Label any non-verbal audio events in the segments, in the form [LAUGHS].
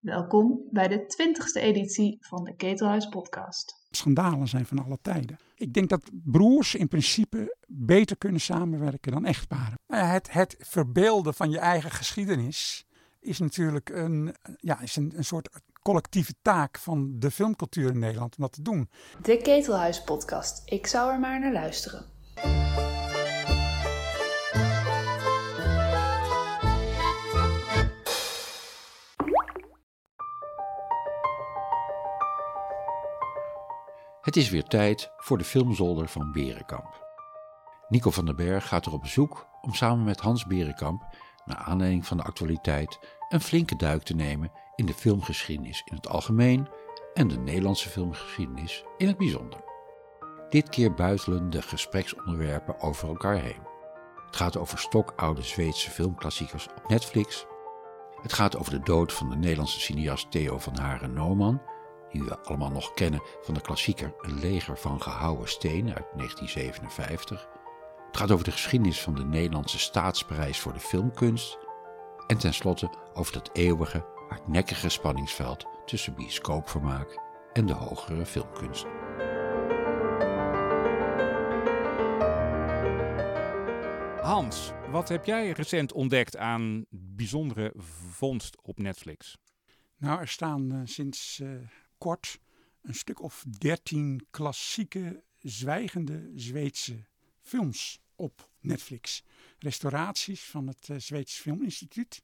Welkom bij de 20ste editie van de Ketelhuis Podcast. Schandalen zijn van alle tijden. Ik denk dat broers in principe beter kunnen samenwerken dan echtparen. Nou het, het verbeelden van je eigen geschiedenis is natuurlijk een, ja, is een, een soort collectieve taak van de filmcultuur in Nederland om dat te doen. De Ketelhuis Podcast. Ik zou er maar naar luisteren. Het is weer tijd voor de filmzolder van Berenkamp. Nico van den Berg gaat er op bezoek om samen met Hans Berenkamp, naar aanleiding van de actualiteit, een flinke duik te nemen in de filmgeschiedenis in het algemeen en de Nederlandse filmgeschiedenis in het bijzonder. Dit keer buitelen de gespreksonderwerpen over elkaar heen. Het gaat over stokoude Zweedse filmklassiekers op Netflix. Het gaat over de dood van de Nederlandse cineast Theo van Haren Nooman die we allemaal nog kennen van de klassieker Een leger van gehouwen stenen uit 1957. Het gaat over de geschiedenis van de Nederlandse staatsprijs voor de filmkunst. En tenslotte over dat eeuwige, hardnekkige spanningsveld tussen bioscoopvermaak en de hogere filmkunst. Hans, wat heb jij recent ontdekt aan bijzondere vondst op Netflix? Nou, er staan uh, sinds uh, kort een stuk of dertien klassieke, zwijgende Zweedse films op Netflix. Restauraties van het uh, Zweeds Filminstituut,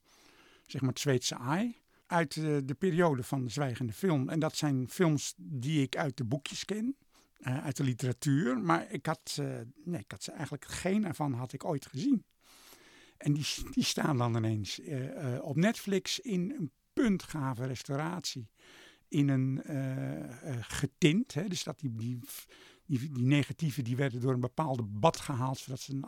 zeg maar het Zweedse AI, uit uh, de periode van de zwijgende film. En dat zijn films die ik uit de boekjes ken, uh, uit de literatuur. Maar ik had, nee, ik had ze eigenlijk geen ervan had ik ooit gezien. En die, die staan dan ineens op Netflix in een puntgave restauratie in een uh, getint. Hè, dus dat die, die, die, die negatieven die werden door een bepaalde bad gehaald, zodat ze een,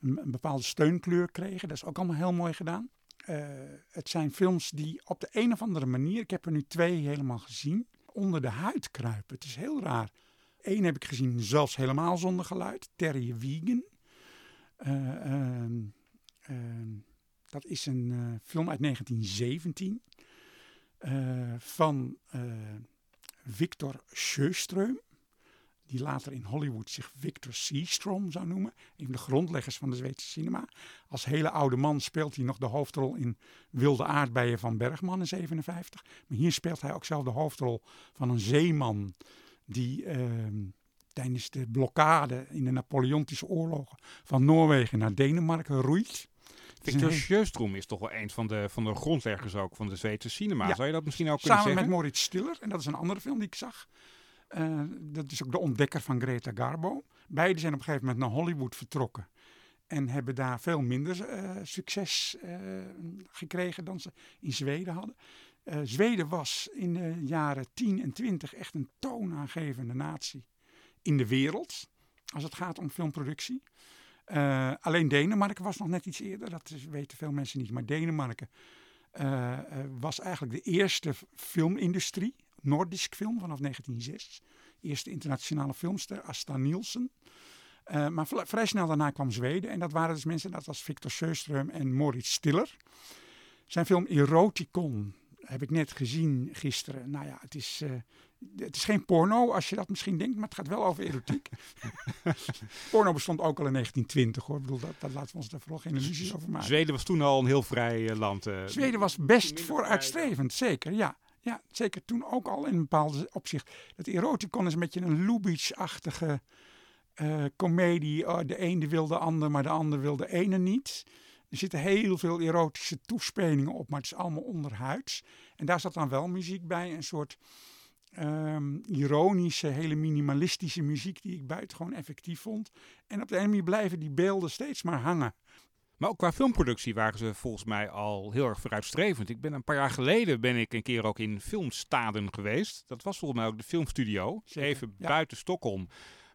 een, bepaalde steunkleur kregen. Dat is ook allemaal heel mooi gedaan. Uh, het zijn films die op de een of andere manier, ik heb er nu twee helemaal gezien, onder de huid kruipen. Het is heel raar. Eén heb ik gezien zelfs helemaal zonder geluid, Terry Wiegen. Ehm, dat is een film uit 1917. Uh, van uh, Victor Sjöström, die later in Hollywood zich Victor Seastrom zou noemen. Een van de grondleggers van de Zweedse cinema. Als hele oude man speelt hij nog de hoofdrol in Wilde aardbeien van Bergman in 57. Maar hier speelt hij ook zelf de hoofdrol van een zeeman die uh, tijdens de blokkade in de Napoleontische oorlogen van Noorwegen naar Denemarken roeit. Victor Sjöström is toch wel een van de, van de grondleggers ook van de Zweedse cinema. Ja. Zou je dat misschien ook Samen kunnen zeggen? met Moritz Stiller, en dat is een andere film die ik zag. Uh, dat is ook de ontdekker van Greta Garbo. Beiden zijn op een gegeven moment naar Hollywood vertrokken. En hebben daar veel minder uh, succes uh, gekregen dan ze in Zweden hadden. Zweden was in de jaren 10 en 20 echt een toonaangevende natie in de wereld. Als het gaat om filmproductie. Uh, alleen Denemarken was nog net iets eerder, dat weten veel mensen niet. Maar Denemarken uh, uh, was eigenlijk de eerste filmindustrie, Nordisk film vanaf 1906. Eerste internationale filmster, Asta Nielsen. maar vrij snel daarna kwam Zweden en dat waren dus mensen, dat was Victor Sjöström en Moritz Stiller. Zijn film Eroticon heb ik net gezien gisteren. Nou ja, het is, het is geen porno, als je dat misschien denkt, maar het gaat wel over erotiek. [LAUGHS] porno bestond ook al in 1920 hoor. Ik bedoel, dat, dat laten we ons er vooral geen illusies over maken. Zweden was toen al een heel vrij uh, land. Uh, Zweden was best vooruitstrevend, zeker, ja. Ja, zeker toen ook al in een bepaald opzicht. Dat eroticon is een beetje een Lubitsch-achtige komedie. Oh, de ene wil de ander, maar de ander wil de ene niet. Er zitten heel veel erotische toespelingen op, maar het is allemaal onderhuids. En daar zat dan wel muziek bij, een soort um, ironische, hele minimalistische muziek die ik buitengewoon effectief vond. En op de ene manier blijven die beelden steeds maar hangen. Maar ook qua filmproductie waren ze volgens mij al heel erg vooruitstrevend. Ik ben een paar jaar geleden ben ik een keer ook in Filmstaden geweest. Dat was volgens mij ook de filmstudio, Zeker, even ja. buiten Stockholm.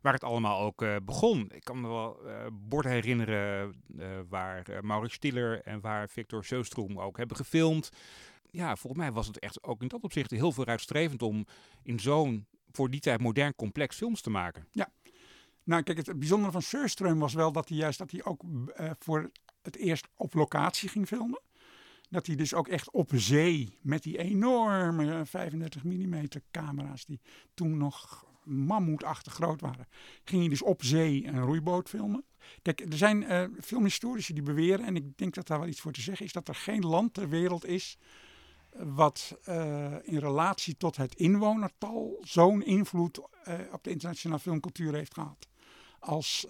Waar het allemaal ook uh, begon. Ik kan me wel uh, borden herinneren uh, waar Maurits Stiller en waar Victor Sjöström ook hebben gefilmd ja, volgens mij was het echt ook in dat opzicht heel vooruitstrevend om in zo'n voor die tijd modern complex films te maken. Ja, nou kijk, het bijzondere van Sjöström was wel dat hij juist dat hij ook voor het eerst op locatie ging filmen. Dat hij dus ook echt op zee met die enorme 35 mm camera's die toen nog mammoetachtig groot waren. Ging hij dus op zee een roeiboot filmen. Kijk, er zijn filmhistorici die beweren, en ik denk dat daar wel iets voor te zeggen is, dat er geen land ter wereld is wat uh, in relatie tot het inwonertal zo'n invloed op de internationale filmcultuur heeft gehad als,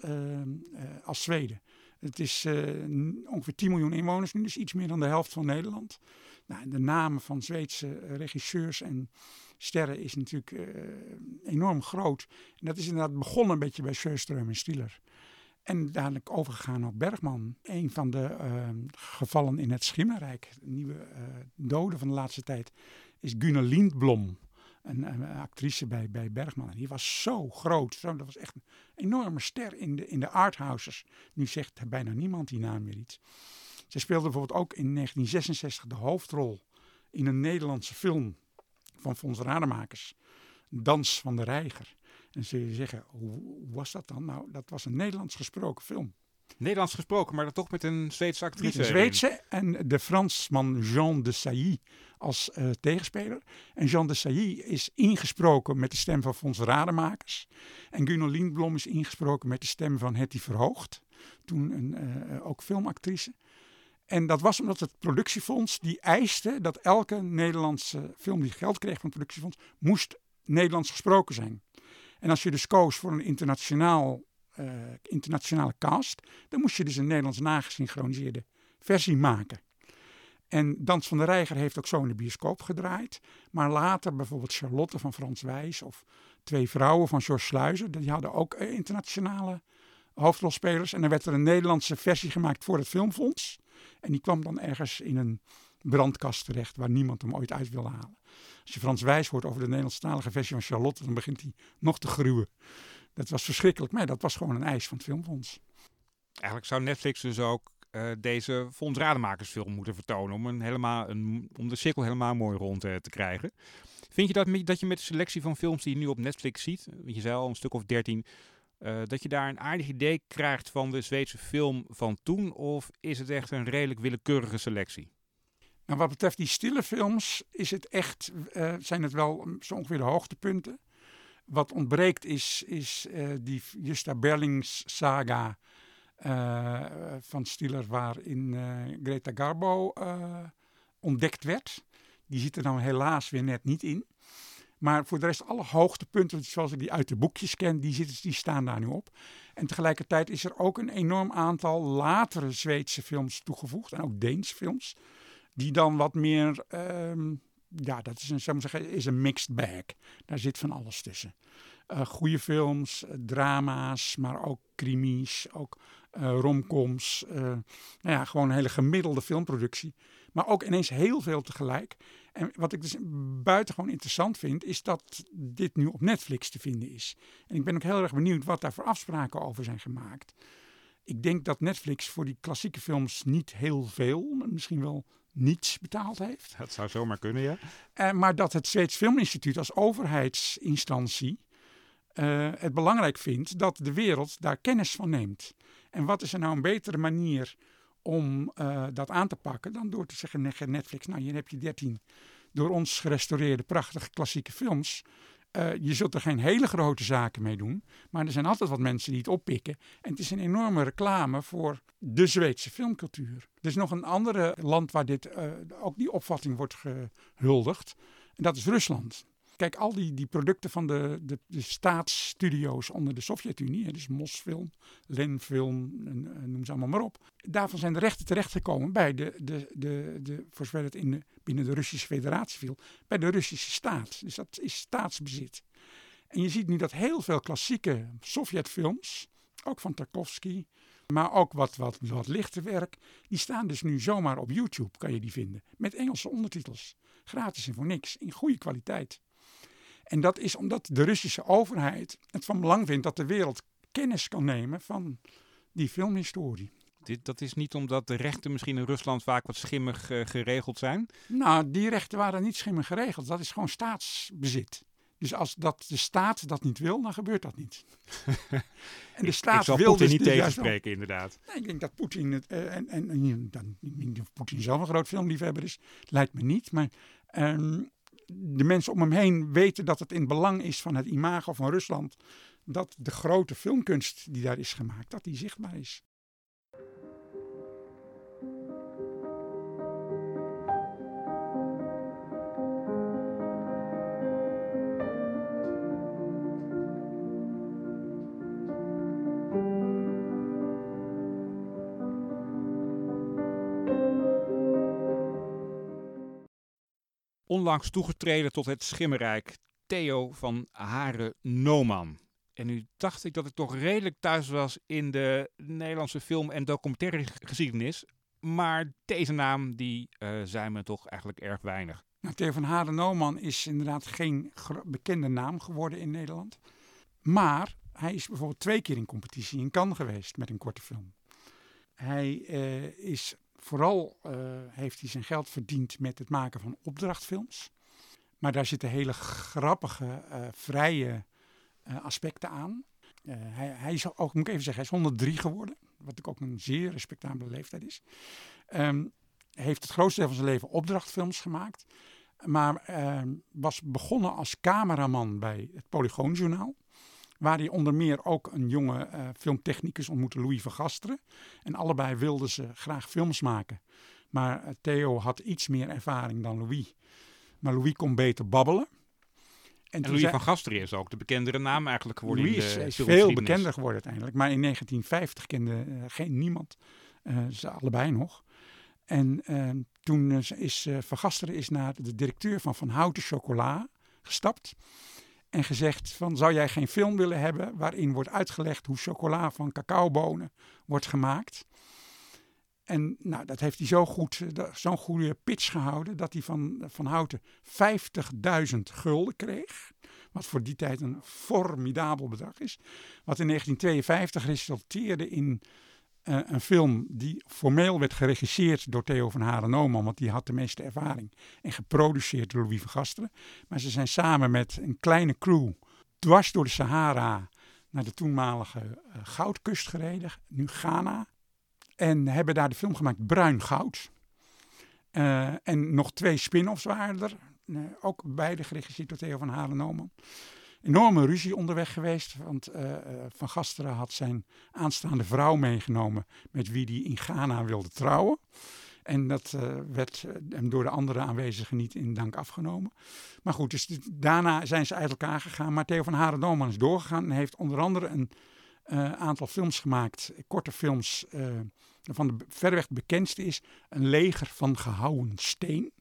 als Zweden. Het is ongeveer 10 miljoen inwoners nu, dus iets meer dan de helft van Nederland. Nou, de namen van Zweedse regisseurs en sterren is natuurlijk uh, enorm groot. En dat is inderdaad begonnen een beetje bij Sjöström en Stieler. En dadelijk overgegaan op Bergman. Een van de uh, gevallen in het Schimmerrijk, de nieuwe uh, dode van de laatste tijd, is Gunnar Lindblom. Een, actrice bij, bij Bergman. En die was zo groot. Zo, dat was echt een enorme ster in de, in de arthouses. Nu zegt bijna niemand die naam meer iets. Zij speelde bijvoorbeeld ook in 1966 de hoofdrol in een Nederlandse film van Fons Rademakers. Dans van de Reiger. En je zeggen, hoe was dat dan? Nou, dat was een Nederlands gesproken film. Nederlands gesproken, maar dan toch met een Zweedse actrice. Een Zweedse en de Fransman Jean de Sailly als uh, tegenspeler. En Jean de Sailly is ingesproken met de stem van Fons Rademakers. En Gunnar Lindblom is ingesproken met de stem van Hetty Verhoogd. Toen een, uh, ook filmactrice. En dat was omdat het productiefonds die eiste dat elke Nederlandse film die geld kreeg van het productiefonds moest Nederlands gesproken zijn. En als je dus koos voor een internationaal, uh, internationale cast, dan moest je dus een Nederlands nagesynchroniseerde versie maken. En Dans van de Reiger heeft ook zo in de bioscoop gedraaid. Maar later bijvoorbeeld Charlotte van Frans Wijs of Twee Vrouwen van George Sluizer, die hadden ook uh, internationale hoofdrolspelers. En dan werd er een Nederlandse versie gemaakt voor het filmfonds. En die kwam dan ergens in een brandkast terecht waar niemand hem ooit uit wilde halen. Als je Frans Wijs hoort over de Nederlandstalige versie van Charlotte, dan begint hij nog te gruwen. Dat was verschrikkelijk, maar dat was gewoon een eis van het filmfonds. Eigenlijk zou Netflix dus ook uh, deze Fonds Rademakersfilm moeten vertonen om, een helemaal een, om de cirkel helemaal mooi rond uh, te krijgen. Vind je dat, dat je met de selectie van films die je nu op Netflix ziet, je zei al een stuk of dertien, uh, dat je daar een aardig idee krijgt van de Zweedse film van toen? Of is het echt een redelijk willekeurige selectie? Nou, wat betreft die stille films is het echt, zijn het wel zo ongeveer de hoogtepunten. Wat ontbreekt is, is uh, die Justa Berlings saga van Stiller, waarin Greta Garbo ontdekt werd. Die zit er nou helaas weer net niet in. Maar voor de rest, alle hoogtepunten zoals ik die uit de boekjes ken, die, zitten, die staan daar nu op. En tegelijkertijd is er ook een enorm aantal latere Zweedse films toegevoegd. En ook Deense films. Die dan wat meer, um, ja, dat is een, zou zeggen, is een mixed bag. Daar zit van alles tussen. Uh, goede films, drama's, maar ook krimis, ook uh, romcoms. Nou ja, gewoon een hele gemiddelde filmproductie. Maar ook ineens heel veel tegelijk. En wat ik dus buitengewoon interessant vind, is dat dit nu op Netflix te vinden is. En ik ben ook heel erg benieuwd wat daar voor afspraken over zijn gemaakt. Ik denk dat Netflix voor die klassieke films niet heel veel, misschien wel niets betaald heeft. Dat zou zomaar kunnen, ja. Uh, maar dat het Zweeds Filminstituut als overheidsinstantie uh, het belangrijk vindt dat de wereld daar kennis van neemt. En wat is er nou een betere manier om uh, dat aan te pakken dan door te zeggen Netflix, nou hier heb je 13 door ons gerestaureerde prachtige klassieke films. Uh, je zult er geen hele grote zaken mee doen, maar er zijn altijd wat mensen die het oppikken. En het is een enorme reclame voor de Zweedse filmcultuur. Er is nog een andere land waar dit, uh, ook die opvatting wordt gehuldigd. En dat is Rusland. Kijk, al die, die producten van de, de, de staatsstudio's onder de Sovjet-Unie, dus Mosfilm, Lenfilm, en, noem ze allemaal maar op. Daarvan zijn de rechten terechtgekomen bij de, de, de, de voor zover het in binnen de Russische federatie viel, bij de Russische staat. Dus dat is staatsbezit. En je ziet nu dat heel veel klassieke Sovjetfilms, ook van Tarkovsky, maar ook wat, wat, wat lichter werk, die staan dus nu zomaar op YouTube, kan je die vinden. Met Engelse ondertitels. Gratis en voor niks, in goede kwaliteit. En dat is omdat de Russische overheid het van belang vindt dat de wereld kennis kan nemen van die filmhistorie. Dit, dat is niet omdat de rechten misschien in Rusland vaak wat schimmig uh, geregeld zijn? Nou, die rechten waren niet schimmig geregeld. Dat is gewoon staatsbezit. Dus als dat de staat dat niet wil, dan gebeurt dat niet. [LAUGHS] en de Ik staat zal wil Poetin dus niet dus tegenspreken, inderdaad. Nee, ik denk dat Poetin het. eh, en, en, en dan, of Poetin zelf een groot filmliefhebber is, lijkt me niet. Maar ehm, de mensen om hem heen weten dat het in belang is van het imago van Rusland. dat de grote filmkunst die daar is gemaakt, dat die zichtbaar is. Onlangs toegetreden tot het schimmerrijk Theo van Hare Noman. En nu dacht ik dat ik toch redelijk thuis was in de Nederlandse film- en documentaire geschiedenis. Maar deze naam, die eh, zei me toch eigenlijk erg weinig. Nou, Theo van Haren Nooman is inderdaad geen bekende naam geworden in Nederland. Maar hij is bijvoorbeeld twee keer in competitie in Cannes geweest met een korte film. Hij eh, is vooral eh, heeft hij zijn geld verdiend met het maken van opdrachtfilms. Maar daar zitten hele grappige, eh, vrije eh, aspecten aan. Hij, hij is ook, moet ik even zeggen, hij is 103 geworden. Wat ook een zeer respectabele leeftijd is. Ehm, heeft het grootste deel van zijn leven opdrachtfilms gemaakt. Maar ehm, was begonnen als cameraman bij het Polygoonjournaal. Waar hij onder meer ook een jonge eh, filmtechnicus ontmoette, Louis van Gasteren. En allebei wilden ze graag films maken. Maar eh, Theo had iets meer ervaring dan Louis. Maar Louis kon beter babbelen. En Louis zei- van Gasteren is ook de bekendere naam eigenlijk geworden Louis in is, de is veel bekender geworden uiteindelijk. Maar in 1950 kende eh, geen niemand eh, ze allebei nog. En eh, toen eh, is eh, Van Gasteren is naar de directeur van Van Houten Chocola gestapt. En gezegd van, zou jij geen film willen hebben waarin wordt uitgelegd hoe chocola van cacaobonen wordt gemaakt? En nou, dat heeft hij zo goed, eh, zo'n goede pitch gehouden dat hij van, van Houten 50.000 gulden kreeg. Wat voor die tijd een formidabel bedrag is. Wat in 1952 resulteerde in eh, een film die formeel werd geregisseerd door Theo van Haren Nooman, want die had de meeste ervaring. En geproduceerd door Louis van Gasteren. Maar ze zijn samen met een kleine crew dwars door de Sahara naar de toenmalige eh, goudkust gereden, nu Ghana. En hebben daar de film gemaakt Bruin Goud. Eh, en nog twee spin-offs waren er. Ook beide geregisseerd door Theo van Haren Nooman. Enorme ruzie onderweg geweest, want eh, eh, Van Gasteren had zijn aanstaande vrouw meegenomen met wie hij in Ghana wilde trouwen. En dat eh, werd hem door de andere aanwezigen niet in dank afgenomen. Maar goed, dus daarna zijn ze uit elkaar gegaan. Maar Theo van Haren Nooman is doorgegaan en heeft onder andere een aantal films gemaakt, korte films. waarvan de verreweg bekendste is Een leger van gehouwen steen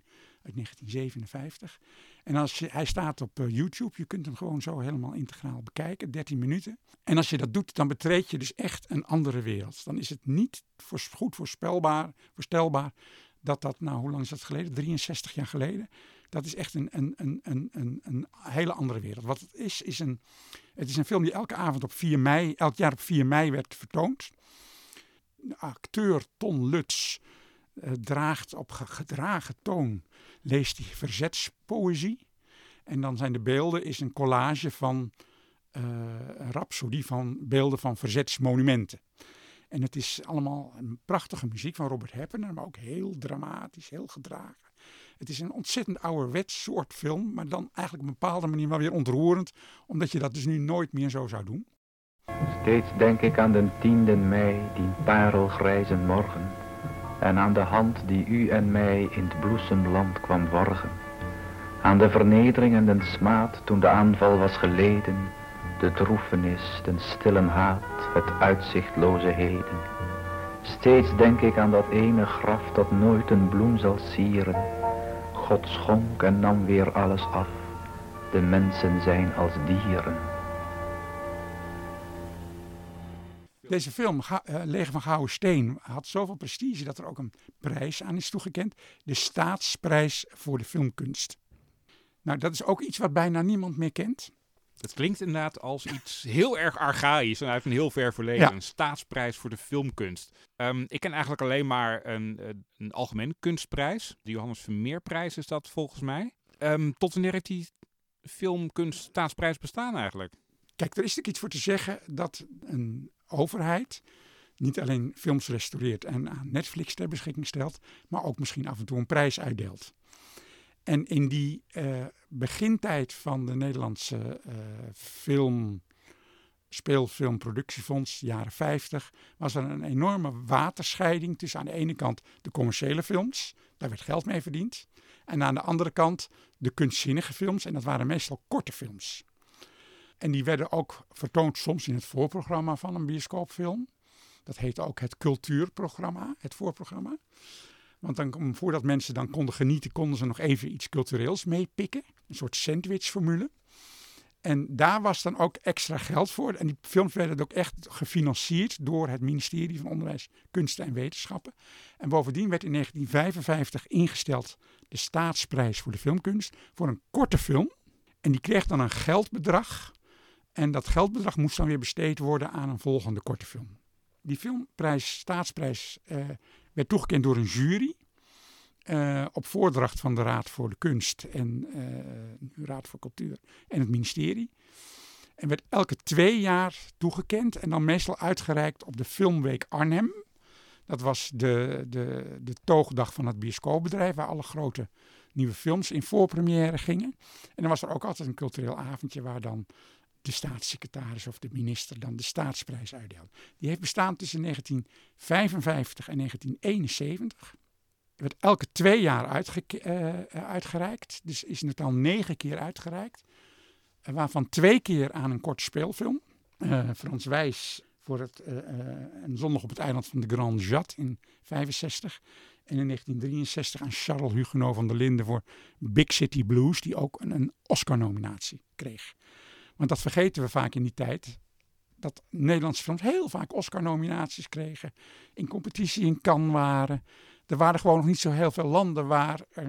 uit 1957. En als hij staat op eh, YouTube, je kunt hem gewoon zo helemaal integraal bekijken, 13 minuten. En als je dat doet, dan betreed je dus echt een andere wereld. Dan is het niet goed voorspelbaar, voorstelbaar dat dat, nou hoe lang is dat geleden? 63 jaar geleden. Dat is echt een, een, een, een, een, een hele andere wereld. Wat het is, is een, het is een film die elke avond op 4 mei, elk jaar op 4 mei werd vertoond. De acteur Ton Lutz eh, draagt op ge- gedragen toon, leest hij verzetspoëzie. En dan zijn de beelden is een collage van eh, een rhapsodie van beelden van verzetsmonumenten. En het is allemaal een prachtige muziek van Robert Heppener, maar ook heel dramatisch, heel gedragen. Het is een ontzettend ouderwets soort film, maar dan eigenlijk op een bepaalde manier wel weer ontroerend, omdat je dat dus nu nooit meer zo zou doen. Steeds denk ik aan den tiende mei, die parelgrijze morgen, en aan de hand die u en mij in het bloesemland kwam worgen. Aan de vernedering en den smaad toen de aanval was geleden, de droefenis, den stille haat, het uitzichtloze heden. Steeds denk ik aan dat ene graf dat nooit een bloem zal sieren. God schonk en nam weer alles af. De mensen zijn als dieren. Deze film, Ga- eh, Leger van Gouden Steen, had zoveel prestige dat er ook een prijs aan is toegekend. De Staatsprijs voor de Filmkunst. Nou, dat is ook iets wat bijna niemand meer kent. Het klinkt inderdaad als iets heel erg archaïs en uit een heel ver verleden. Ja. Een staatsprijs voor de filmkunst. Ehm, ik ken eigenlijk alleen maar een, eh, een algemene kunstprijs. De Johannes Vermeerprijs is dat volgens mij. Ehm, tot wanneer heeft die filmkunst staatsprijs bestaan eigenlijk? Kijk, er is natuurlijk iets voor te zeggen dat een overheid niet alleen films restaureert en aan Netflix ter beschikking stelt, maar ook misschien af en toe een prijs uitdeelt. En in die uh, begintijd van de Nederlandse uh, film, speelfilmproductiefonds, jaren 50, was er een enorme waterscheiding tussen aan de ene kant de commerciële films, daar werd geld mee verdiend, en aan de andere kant de kunstzinnige films, en dat waren meestal korte films. En die werden ook vertoond soms in het voorprogramma van een bioscoopfilm. Dat heette ook het cultuurprogramma, het voorprogramma. Want dan, voordat mensen dan konden genieten, konden ze nog even iets cultureels meepikken. Een soort sandwichformule. En daar was dan ook extra geld voor. En die films werden ook echt gefinancierd door het ministerie van Onderwijs, Kunsten en Wetenschappen. En bovendien werd in 1955 ingesteld de staatsprijs voor de filmkunst voor een korte film. En die kreeg dan een geldbedrag. En dat geldbedrag moest dan weer besteed worden aan een volgende korte film. Die filmprijs, staatsprijs, uh, werd toegekend door een jury. Uh, op voordracht van de Raad voor de Kunst en uh, Raad voor Cultuur en het ministerie. En werd elke twee jaar toegekend en dan meestal uitgereikt op de Filmweek Arnhem. Dat was de, de, de toogdag van het bioscoopbedrijf, waar alle grote nieuwe films in voorpremière gingen. En dan was er ook altijd een cultureel avondje waar dan de staatssecretaris of de minister dan de staatsprijs uitdeelt. Die heeft bestaan tussen 1955 en 1971. Werd elke twee jaar uitge uh, uitgereikt. Dus is in totaal negen keer uitgereikt. Uh, waarvan twee keer aan een kort speelfilm. Frans Wijs voor het, een zondag op het eiland van de Grand Jat in 65. En in 1963 aan Charles Huguenot van der Linden voor Big City Blues. Die ook een, een Oscar-nominatie kreeg. Want dat vergeten we vaak in die tijd. Dat Nederlandse films heel vaak Oscar-nominaties kregen. In competitie in Cannes waren. Er waren gewoon nog niet zo heel veel landen waar uh,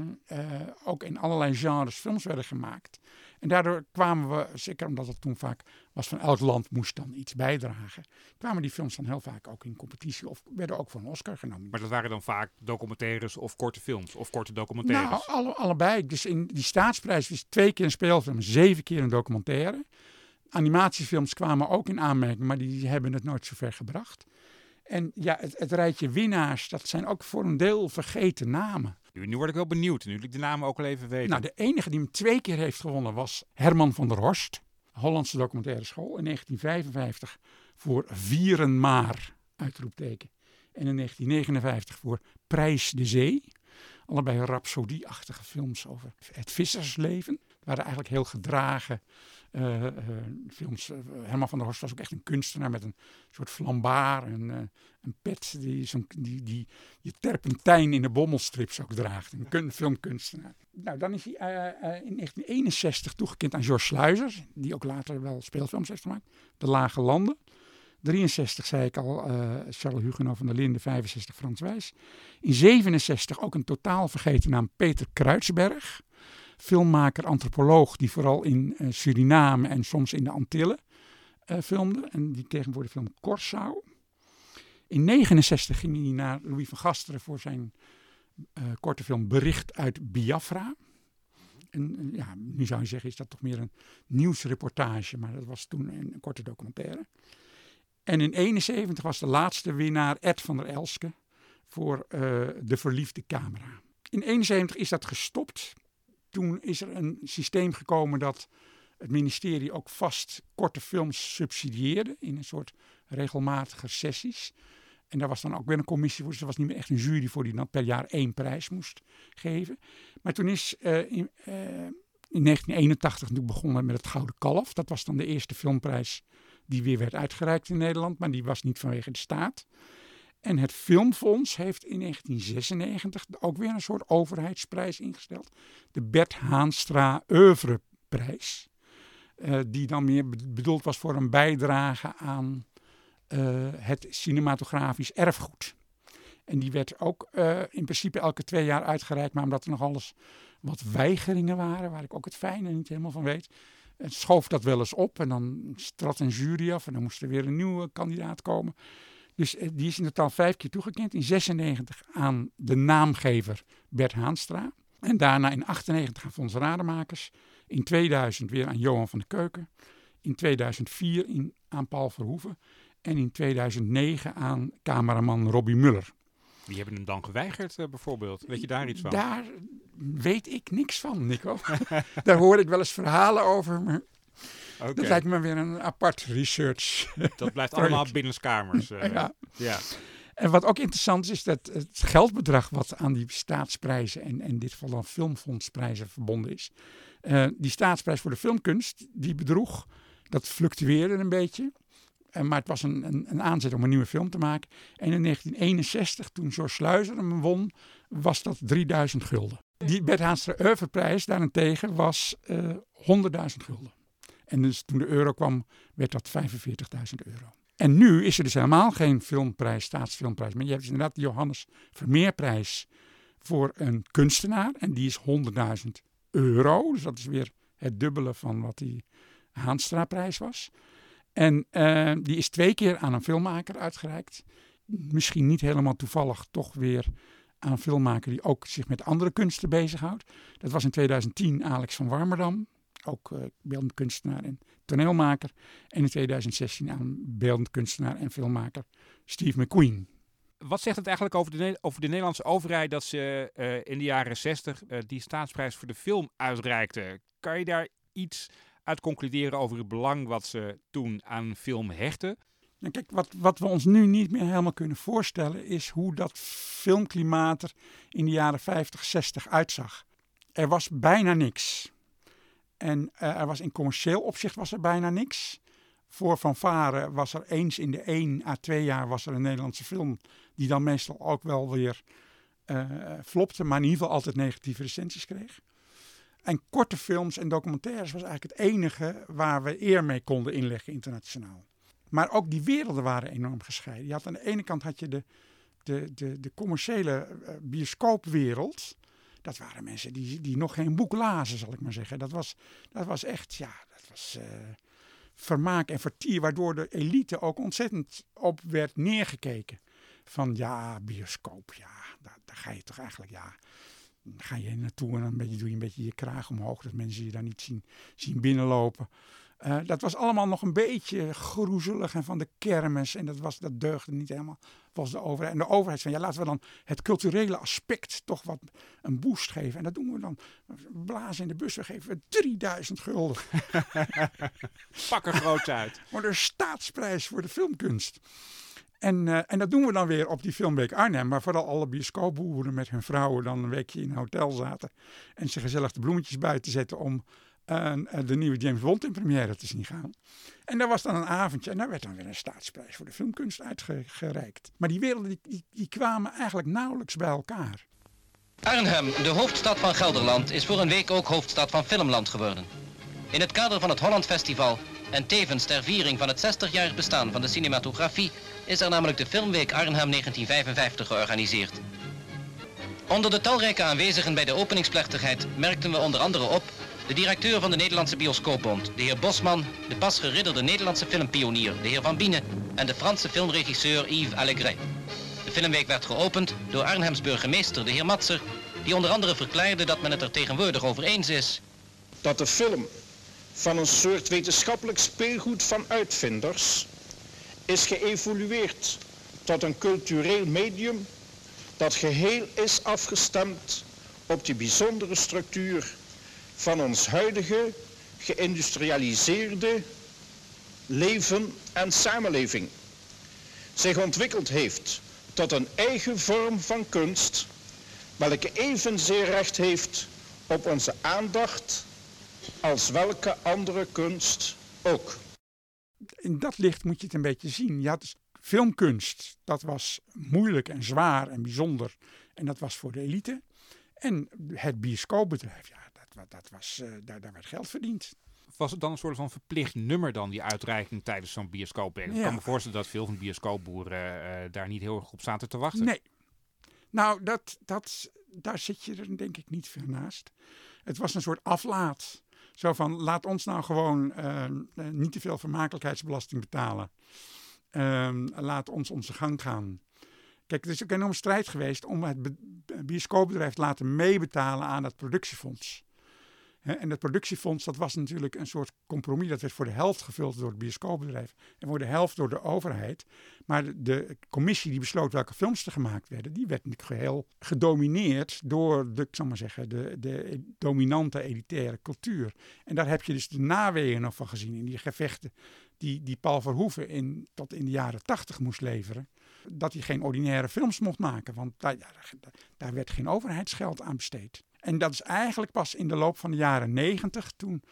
ook in allerlei genres films werden gemaakt. En daardoor kwamen we, zeker omdat het toen vaak was van elk land moest dan iets bijdragen, kwamen die films dan heel vaak ook in competitie of werden ook voor een Oscar genomen. Maar dat waren dan vaak documentaires of korte films of korte documentaires? Nou, alle, allebei. Dus in die staatsprijs was twee keer een speelfilm, zeven keer een documentaire. Animatiefilms kwamen ook in aanmerking, maar die hebben het nooit zo ver gebracht. En ja, het, het rijtje winnaars, dat zijn ook voor een deel vergeten namen. Nu, word ik wel benieuwd, nu ik de namen ook al even weet. Nou, de enige die hem twee keer heeft gewonnen was Herman van der Horst. Hollandse documentaire school in 1955 voor Vieren Maar, uitroepteken. En in 1959 voor Prijs de Zee. Allebei rhapsodie-achtige films over het vissersleven. waren eigenlijk heel gedragen uh, uh, films. Herman van der Horst was ook echt een kunstenaar met een soort flambaar, een, uh, een pet die, zo die, die je terpentijn in de bommelstrips ook draagt. Een kun, filmkunstenaar. Nou, dan is hij in 1961 toegekend aan George Sluizer, die ook later wel speelfilms heeft gemaakt. De Lage Landen. 63 zei ik al, Charles Huguenot van der Linden, 65 Frans Wijs. In 67 ook een totaal vergeten naam Peter Kruidsberg filmmaker, antropoloog, die vooral in uh, Suriname en soms in de Antillen uh, filmde. En die de film Corsau. In 69 ging hij naar Louis van Gasteren voor zijn uh, korte film Bericht uit Biafra. En ja, nu zou je zeggen, is dat toch meer een nieuwsreportage, maar dat was toen een, korte documentaire. En in 71 was de laatste winnaar Ed van der Elske voor De Verliefde Camera. In 71 is dat gestopt toen is er een systeem gekomen dat het ministerie ook vast korte films subsidieerde in een soort regelmatige sessies. En daar was dan ook weer een commissie voor, dus er was niet meer echt een jury voor die dan per jaar één prijs moest geven. Maar toen is uh, in, uh, in 1981 natuurlijk begonnen met het Gouden Kalf. Dat was dan de eerste filmprijs die weer werd uitgereikt in Nederland, maar die was niet vanwege de staat. En het Filmfonds heeft in 1996 ook weer een soort overheidsprijs ingesteld. De Bert Haanstra Oeuvreprijs. Uh, die dan meer bedoeld was voor een bijdrage aan uh, het cinematografisch erfgoed. En die werd ook uh, in principe elke twee jaar uitgereikt. Maar omdat er nog alles wat weigeringen waren, waar ik ook het fijne niet helemaal van weet. Het schoof dat wel eens op en dan trad een jury af en dan moest er weer een nieuwe kandidaat komen. Dus eh, die is in totaal vijf keer toegekend. In 96 aan de naamgever Bert Haanstra. En daarna in 98 aan Fons Rademakers. In 2000 weer aan Johan van de Keuken. In 2004 in, aan Paul Verhoeven. En in 2009 aan cameraman Robbie Muller. Die hebben hem dan geweigerd, eh, bijvoorbeeld. Weet je daar iets van? Daar weet ik niks van, Nico. [LAUGHS] daar hoor ik wel eens verhalen over, maar Oké, dat lijkt me weer een apart research. [LAUGHS] dat blijft allemaal binnenskamers. eh. ja. ja. En wat ook interessant is, is dat het geldbedrag wat aan die staatsprijzen en in dit geval dan filmfondsprijzen verbonden is. eh, die staatsprijs voor de filmkunst, die bedroeg, dat fluctueerde een beetje. En, maar het was een, een, een aanzet om een nieuwe film te maken. En in 1961, toen George Sluizer hem won, was dat 3000 gulden. Die Bert Haanstra Oeuvreprijs daarentegen was eh 100.000 gulden. En dus toen de euro kwam, werd dat 45.000 euro. En nu is er dus helemaal geen filmprijs, staatsfilmprijs. Maar je hebt dus inderdaad de Johannes Vermeerprijs voor een kunstenaar. En die is 100.000 euro. Dus dat is weer het dubbele van wat die Haanstra-prijs was. En eh, die is twee keer aan een filmmaker uitgereikt. Misschien niet helemaal toevallig, toch weer aan een filmmaker die ook zich met andere kunsten bezighoudt. Dat was in 2010 Alex van Warmerdam, ook eh beeldend kunstenaar en toneelmaker. En in 2016 aan beeldend kunstenaar en filmmaker Steve McQueen. Wat zegt het eigenlijk over de, over de Nederlandse overheid dat ze eh, in de jaren 60 eh, die staatsprijs voor de film uitreikte? Kan je daar iets uit concluderen over het belang wat ze toen aan film hechten? Nou, kijk, wat, wat we ons nu niet meer helemaal kunnen voorstellen is hoe dat filmklimaat er in de jaren 50, 60 uitzag. Er was bijna niks. En eh, er was in commercieel opzicht was er bijna niks. Voor Fanfare was er eens in de 1 à 2 jaar was er een Nederlandse film die dan meestal ook wel weer eh, flopte, maar in ieder geval altijd negatieve recensies kreeg. En korte films en documentaires was eigenlijk het enige waar we eer mee konden inleggen internationaal. Maar ook die werelden waren enorm gescheiden. Je had aan de ene kant had je de, de, de, de commerciële eh, bioscoopwereld. Dat waren mensen die, die nog geen boek lazen, zal ik maar zeggen. Dat was, dat was echt, ja, dat was eh, vermaak en vertier, waardoor de elite ook ontzettend op werd neergekeken. Van ja, bioscoop, ja, daar, daar ga je toch eigenlijk, ja, ga je naartoe en dan beetje, doe je een beetje je kraag omhoog, dat mensen je daar niet zien, zien binnenlopen. Eh, dat was allemaal nog een beetje groezelig en van de kermis. En dat, was, dat deugde niet helemaal volgens de overheid. En de overheid zei, ja, laten we dan het culturele aspect toch wat een boost geven. En dat doen we dan. Blazen in de bus, we geven 3000 gulden. [LAUGHS] Pak er groots uit. [LAUGHS] Voor de staatsprijs voor de filmkunst. En, eh, en dat doen we dan weer op die filmweek Arnhem. Waar vooral alle bioscoopboeren met hun vrouwen dan een weekje in een hotel zaten. En ze gezellig de bloemetjes buiten zetten om eh, de nieuwe James Bond in première te zien gaan. En daar was dan een avondje en daar werd dan weer een staatsprijs voor de filmkunst uitgereikt. Maar die werelden die, die, die kwamen eigenlijk nauwelijks bij elkaar. Arnhem, de hoofdstad van Gelderland, is voor een week ook hoofdstad van Filmland geworden. In het kader van het Holland Festival en tevens ter viering van het 60-jarig bestaan van de cinematografie is er namelijk de Filmweek Arnhem 1955 georganiseerd. Onder de talrijke aanwezigen bij de openingsplechtigheid merkten we onder andere op de directeur van de Nederlandse Bioscoopbond, de heer Bosman, de pas geridderde Nederlandse filmpionier, de heer Van Bienen en de Franse filmregisseur Yves Allégret. De filmweek werd geopend door Arnhems burgemeester, de heer Matser, die onder andere verklaarde dat men het er tegenwoordig over eens is dat de film van een soort wetenschappelijk speelgoed van uitvinders is geëvolueerd tot een cultureel medium dat geheel is afgestemd op de bijzondere structuur van ons huidige geïndustrialiseerde leven en samenleving. Zich ontwikkeld heeft tot een eigen vorm van kunst, welke evenzeer recht heeft op onze aandacht als welke andere kunst ook. In dat licht moet je het een beetje zien. Had dus filmkunst, dat was moeilijk en zwaar en bijzonder. En dat was voor de elite. En het bioscoopbedrijf, ja, dat, was, uh, daar, daar werd geld verdiend. Was het dan een soort van verplicht nummer dan, die uitreiking tijdens zo'n bioscoop? Ik kan me voorstellen dat veel van de bioscoopboeren uh, daar niet heel erg op zaten te wachten. Nee. Nou, dat, dat, daar zit je er denk ik niet veel naast. Het was een soort aflaat. Zo van, laat ons nou gewoon uh, niet te veel vermakelijkheidsbelasting betalen. Uh, laat ons onze gang gaan. Kijk, er is ook een enorme strijd geweest om het bioscoopbedrijf te laten meebetalen aan dat productiefonds. En dat productiefonds, dat was natuurlijk een soort compromis. Dat werd voor de helft gevuld door het bioscoopbedrijf en voor de helft door de overheid. Maar de, commissie die besloot welke films er gemaakt werden, die werd natuurlijk geheel gedomineerd door de, ik maar zeggen, de, de dominante elitaire cultuur. En daar heb je dus de naweeën nog van gezien in die gevechten die, die Paul Verhoeven in, tot in de jaren tachtig moest leveren. Dat hij geen ordinaire films mocht maken, want daar, daar werd geen overheidsgeld aan besteed. En dat is eigenlijk pas in de loop van de jaren negentig, toen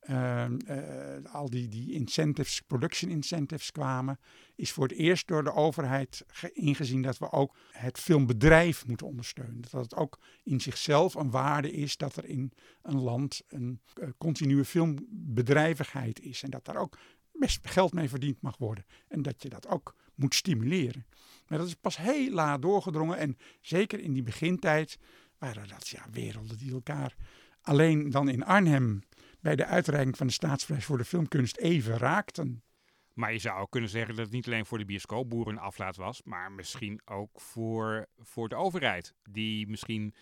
ehm, eh, al die, die incentives, production incentives kwamen, is voor het eerst door de overheid ingezien dat we ook het filmbedrijf moeten ondersteunen. Dat het ook in zichzelf een waarde is dat er in een land een uh, continue filmbedrijvigheid is. En dat daar ook best geld mee verdiend mag worden. En dat je dat ook moet stimuleren. Maar dat is pas heel laat doorgedrongen. En zeker in die begintijd waren dat ja, werelden die elkaar alleen dan in Arnhem bij de uitreiking van de staatsprijs voor de filmkunst even raakten. Maar je zou ook kunnen zeggen dat het niet alleen voor de bioscoopboeren een aflaat was, maar misschien ook voor, voor de overheid. Die misschien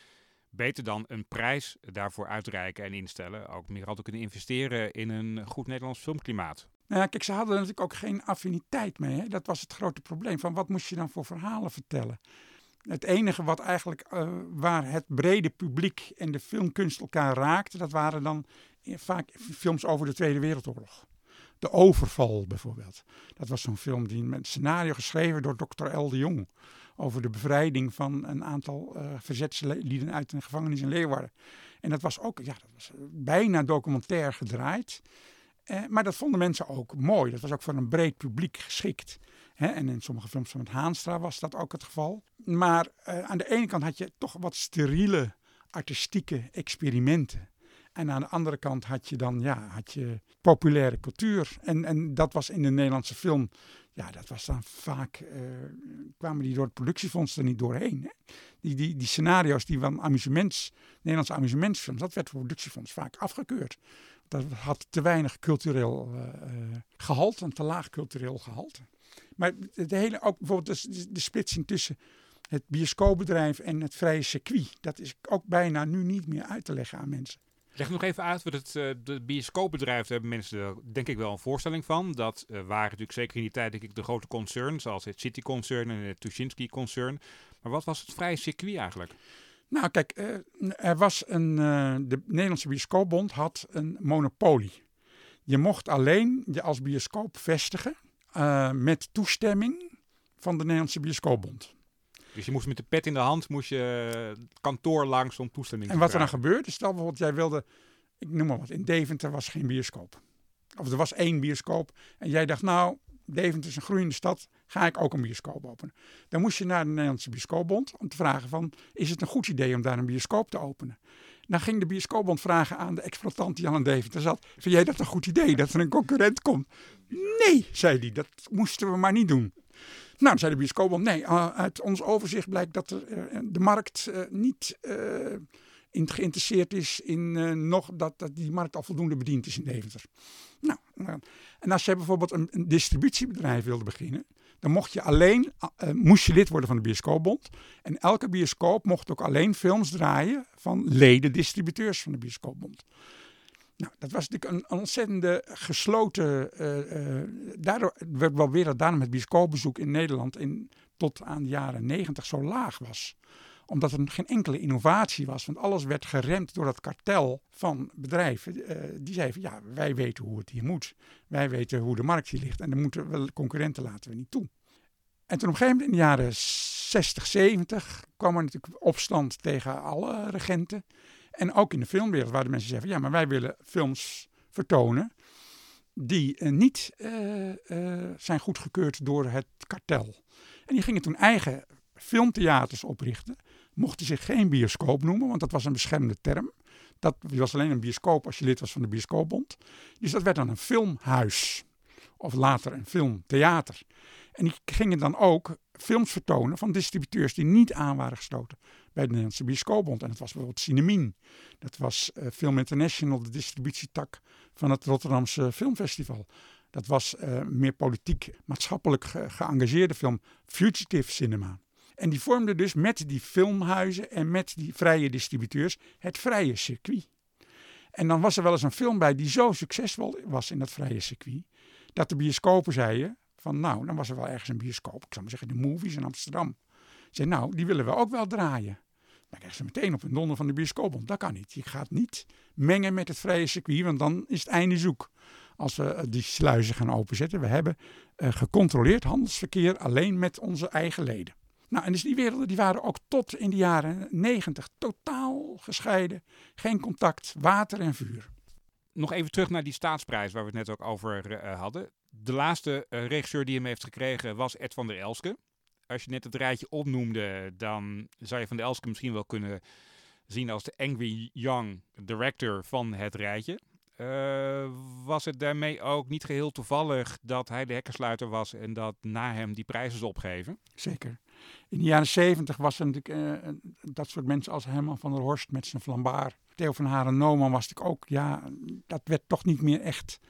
beter dan een prijs daarvoor uitreiken en instellen, ook meer hadden kunnen investeren in een goed Nederlands filmklimaat. Nou ja, kijk, ze hadden natuurlijk ook geen affiniteit mee. Hè? Dat was het grote probleem. Van wat moest je dan voor verhalen vertellen? Het enige wat eigenlijk uh, waar het brede publiek en de filmkunst elkaar raakten, dat waren dan vaak films over de Tweede Wereldoorlog. De Overval bijvoorbeeld. Dat was zo'n film die met scenario geschreven door Dr. L. de Jong. Over de bevrijding van een aantal uh, uit een gevangenis in Leeuwarden. En dat was ook ja, dat was bijna documentair gedraaid. Eh, maar dat vonden mensen ook mooi. Dat was ook voor een breed publiek geschikt. En in sommige films van het Haanstra was dat ook het geval. Maar uh, aan de ene kant had je toch wat steriele artistieke experimenten. En aan de andere kant had je dan ja, had je populaire cultuur. En, en dat was in de Nederlandse film, ja, dat was dan vaak, uh, kwamen die door het productiefonds er niet doorheen. Hè? Die, die, die scenario's die van amusements, Nederlandse amusementsfilms, dat werd voor het productiefonds vaak afgekeurd. Dat had te weinig cultureel uh, gehalte, een te laag cultureel gehalte. Maar de hele, ook bijvoorbeeld de, de splitsing tussen het bioscoopbedrijf en het vrije circuit, dat is ook bijna nu niet meer uit te leggen aan mensen. Leg nog even uit wat het uh, de bioscoopbedrijf, daar hebben mensen er denk ik wel een voorstelling van. Dat uh, waren natuurlijk zeker in die tijd denk ik de grote concerns, zoals het City Concern en het Tuschinski Concern. Maar wat was het vrije circuit eigenlijk? Nou, kijk, uh, er was een. De Nederlandse Bioscoopbond had een monopolie. Je mocht alleen je als bioscoop vestigen uh, met toestemming van de Nederlandse Bioscoopbond. Dus je moest met de pet in de hand, moest je het kantoor langs om toestemming en te wat er dan gebeurde, stel bijvoorbeeld, jij wilde, ik noem maar wat, in Deventer was geen bioscoop. Of er was één bioscoop en jij dacht, nou, Deventer is een groeiende stad, ga ik ook een bioscoop openen. Dan moest je naar de Nederlandse Bioscoopbond om te vragen van, is het een goed idee om daar een bioscoop te openen? Dan ging de bioscoopbond vragen aan de exploitant die al in Deventer zat, vind jij dat een goed idee, dat er een concurrent komt? Nee, zei hij, dat moesten we maar niet doen. Nou, zei de bioscoopbond, nee, uh, uit ons overzicht blijkt dat uh, de markt uh, niet geïnteresseerd is in nog dat, dat die markt al voldoende bediend is in Deventer. Nou, en als je bijvoorbeeld een, een, distributiebedrijf wilde beginnen, dan mocht je alleen, uh, moest je lid worden van de bioscoopbond. En elke bioscoop mocht ook alleen films draaien van leden distributeurs van de bioscoopbond. Nou, dat was natuurlijk een, een ontzettende gesloten. Uh, uh, daardoor werd wel weer dat daarom het bioscoopbezoek in Nederland in, tot aan de jaren negentig zo laag was omdat er geen enkele innovatie was. Want alles werd geremd door dat kartel van bedrijven. Uh, die zeiden van ja, wij weten hoe het hier moet. Wij weten hoe de markt hier ligt. En dan moeten we concurrenten laten we niet toe. En toen op een gegeven moment in de jaren 60, 70 kwam er natuurlijk opstand tegen alle regenten. En ook in de filmwereld waar de mensen van ja, maar wij willen films vertonen die uh, niet uh, uh, zijn goedgekeurd door het kartel. En die gingen toen eigen filmtheaters oprichten. Mochten zich geen bioscoop noemen, want dat was een beschermde term. Dat was alleen een bioscoop als je lid was van de bioscoopbond. Dus dat werd dan een filmhuis. Of later een filmtheater. En die gingen dan ook films vertonen van distributeurs die niet aan waren gesloten bij de Nederlandse Bioscoopbond. En dat was bijvoorbeeld Cinemien. Dat was uh, Film International, de distributietak van het Rotterdamse Filmfestival. Dat was uh, meer politiek, maatschappelijk ge geëngageerde film, Fugitive Cinema. En die vormden dus met die filmhuizen en met die vrije distributeurs het vrije circuit. En dan was er wel eens een film bij die zo succesvol was in dat vrije circuit, dat de bioscopen zeiden van nou, dan was er wel ergens een bioscoop, ik zou maar zeggen de Movies in Amsterdam. Zei nou, die willen we ook wel draaien. Dan krijgen ze meteen op een donder van de bioscoop, want dat kan niet. Je gaat niet mengen met het vrije circuit, want dan is het einde zoek. Als we eh, die sluizen gaan openzetten. We hebben uh, gecontroleerd handelsverkeer alleen met onze eigen leden. Nou, en dus die werelden die waren ook tot in de jaren negentig totaal gescheiden. Geen contact, water en vuur. Nog even terug naar die staatsprijs waar we het net ook over uh, hadden. De laatste uh, regisseur die hem heeft gekregen was Ed van der Elske. Als je net het rijtje opnoemde, dan zou je van der Elske misschien wel kunnen zien als de Angry Young Director van het rijtje. Uh, was het daarmee ook niet geheel toevallig dat hij de hekkensluiter was en dat na hem die prijzen is opgegeven? Zeker. In de jaren zeventig was er natuurlijk uh, dat soort mensen als Herman van der Horst met zijn flambaar. Theo van Haren Noman was natuurlijk ook, ja, dat werd toch niet meer echt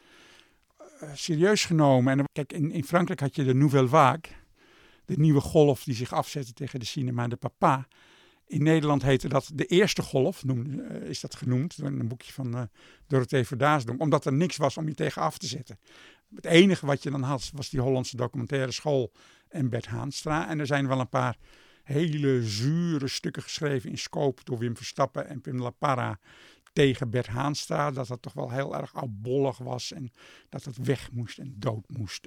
uh, serieus genomen. En kijk, in, Frankrijk had je de Nouvelle Vague, de nieuwe golf die zich afzette tegen de cinema de papa. In Nederland heette dat de eerste golf, uh, is dat genoemd, in een boekje van uh, Dorothee Verdaasdonk, omdat er niks was om je tegen af te zetten. Het enige wat je dan had, was die Hollandse documentaire school en Bert Haanstra. En er zijn wel een paar hele zure stukken geschreven in Scope door Wim Verstappen en Pim La Parra tegen Bert Haanstra. Dat dat toch wel heel erg oudbollig was en dat het weg moest en dood moest.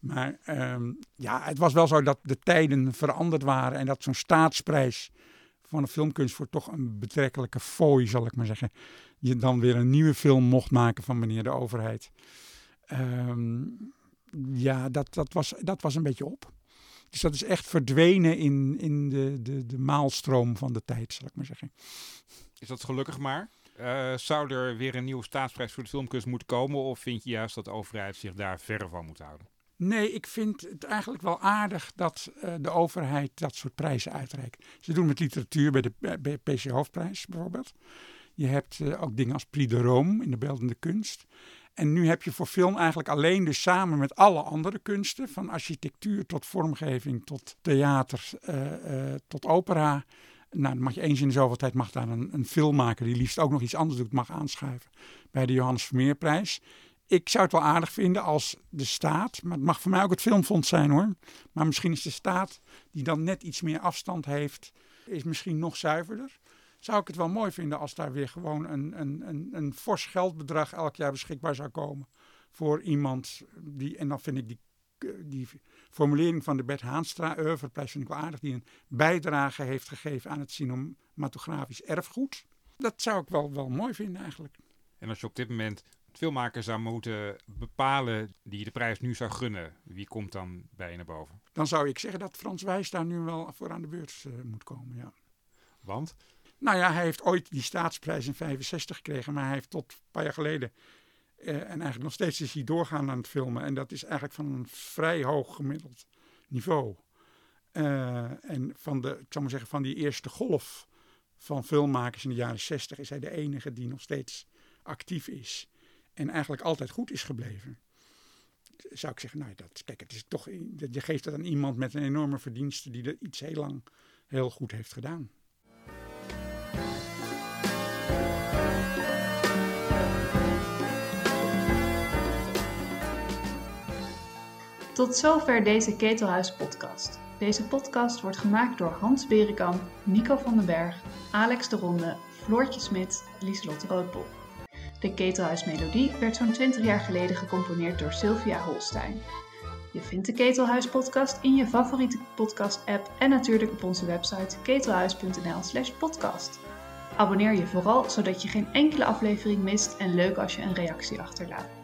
Maar um, ja, het was wel zo dat de tijden veranderd waren en dat zo'n staatsprijs van de filmkunst voor toch een betrekkelijke fooi, zal ik maar zeggen, je dan weer een nieuwe film mocht maken van meneer de overheid. Um, ja, dat, dat, was, dat was een beetje op. Dus dat is echt verdwenen in, in de, de, de maalstroom van de tijd, zal ik maar zeggen. Is dat gelukkig maar? Uh, zou er weer een nieuwe staatsprijs voor de filmkunst moeten komen? Of vind je juist dat de overheid zich daar verre van moet houden? Nee, ik vind het eigenlijk wel aardig dat uh, de overheid dat soort prijzen uitreikt. Ze doen met literatuur bij de bij PC Hoofdprijs bijvoorbeeld. Je hebt uh, ook dingen als Prix de Rome in de beeldende kunst. En nu heb je voor film eigenlijk alleen dus samen met alle andere kunsten, van architectuur tot vormgeving, tot theater, uh, uh, tot opera. Nou, mag je eens in de zoveel tijd mag daar een, een filmmaker die liefst ook nog iets anders doet, mag aanschuiven bij de Johannes Vermeerprijs. Ik zou het wel aardig vinden als de staat, maar het mag voor mij ook het filmfonds zijn hoor. Maar misschien is de staat die dan net iets meer afstand heeft, is misschien nog zuiverder zou ik het wel mooi vinden als daar weer gewoon een, een, een, een fors geldbedrag elk jaar beschikbaar zou komen voor iemand die, en dan vind ik die, die formulering van de Bert Haanstra oeuvreprijs vind ik wel aardig, die een bijdrage heeft gegeven aan het cinematografisch erfgoed. Dat zou ik wel, wel mooi vinden eigenlijk. En als je op dit moment filmmakers zou moeten bepalen die de prijs nu zou gunnen, wie komt dan bij je naar boven? Dan zou ik zeggen dat Frans Wijs daar nu wel voor aan de beurt uh, moet komen, ja. Want? Nou ja, hij heeft ooit die staatsprijs in 65 gekregen, maar hij heeft tot een paar jaar geleden uh, en eigenlijk nog steeds is hij doorgaan aan het filmen. En dat is eigenlijk van een vrij hoog gemiddeld niveau. Uh, en van de, ik zou maar zeggen, van die eerste golf van filmmakers in de jaren 60 is hij de enige die nog steeds actief is. En eigenlijk altijd goed is gebleven. Zou ik zeggen, nou, dat, kijk, het is toch, je geeft het aan iemand met een enorme verdienste die er iets heel lang heel goed heeft gedaan. Tot zover deze Ketelhuis podcast. Deze podcast wordt gemaakt door Hans Berenkamp, Nico van den Berg, Alex de Ronde, Floortje Smit, Lieslot Roodbol. De Ketelhuis-melodie werd zo'n 20 jaar geleden gecomponeerd door Sylvia Holstein. Je vindt de Ketelhuis podcast in je favoriete podcast app en natuurlijk op onze website ketelhuis.nl slash podcast. Abonneer je vooral zodat je geen enkele aflevering mist en leuk als je een reactie achterlaat.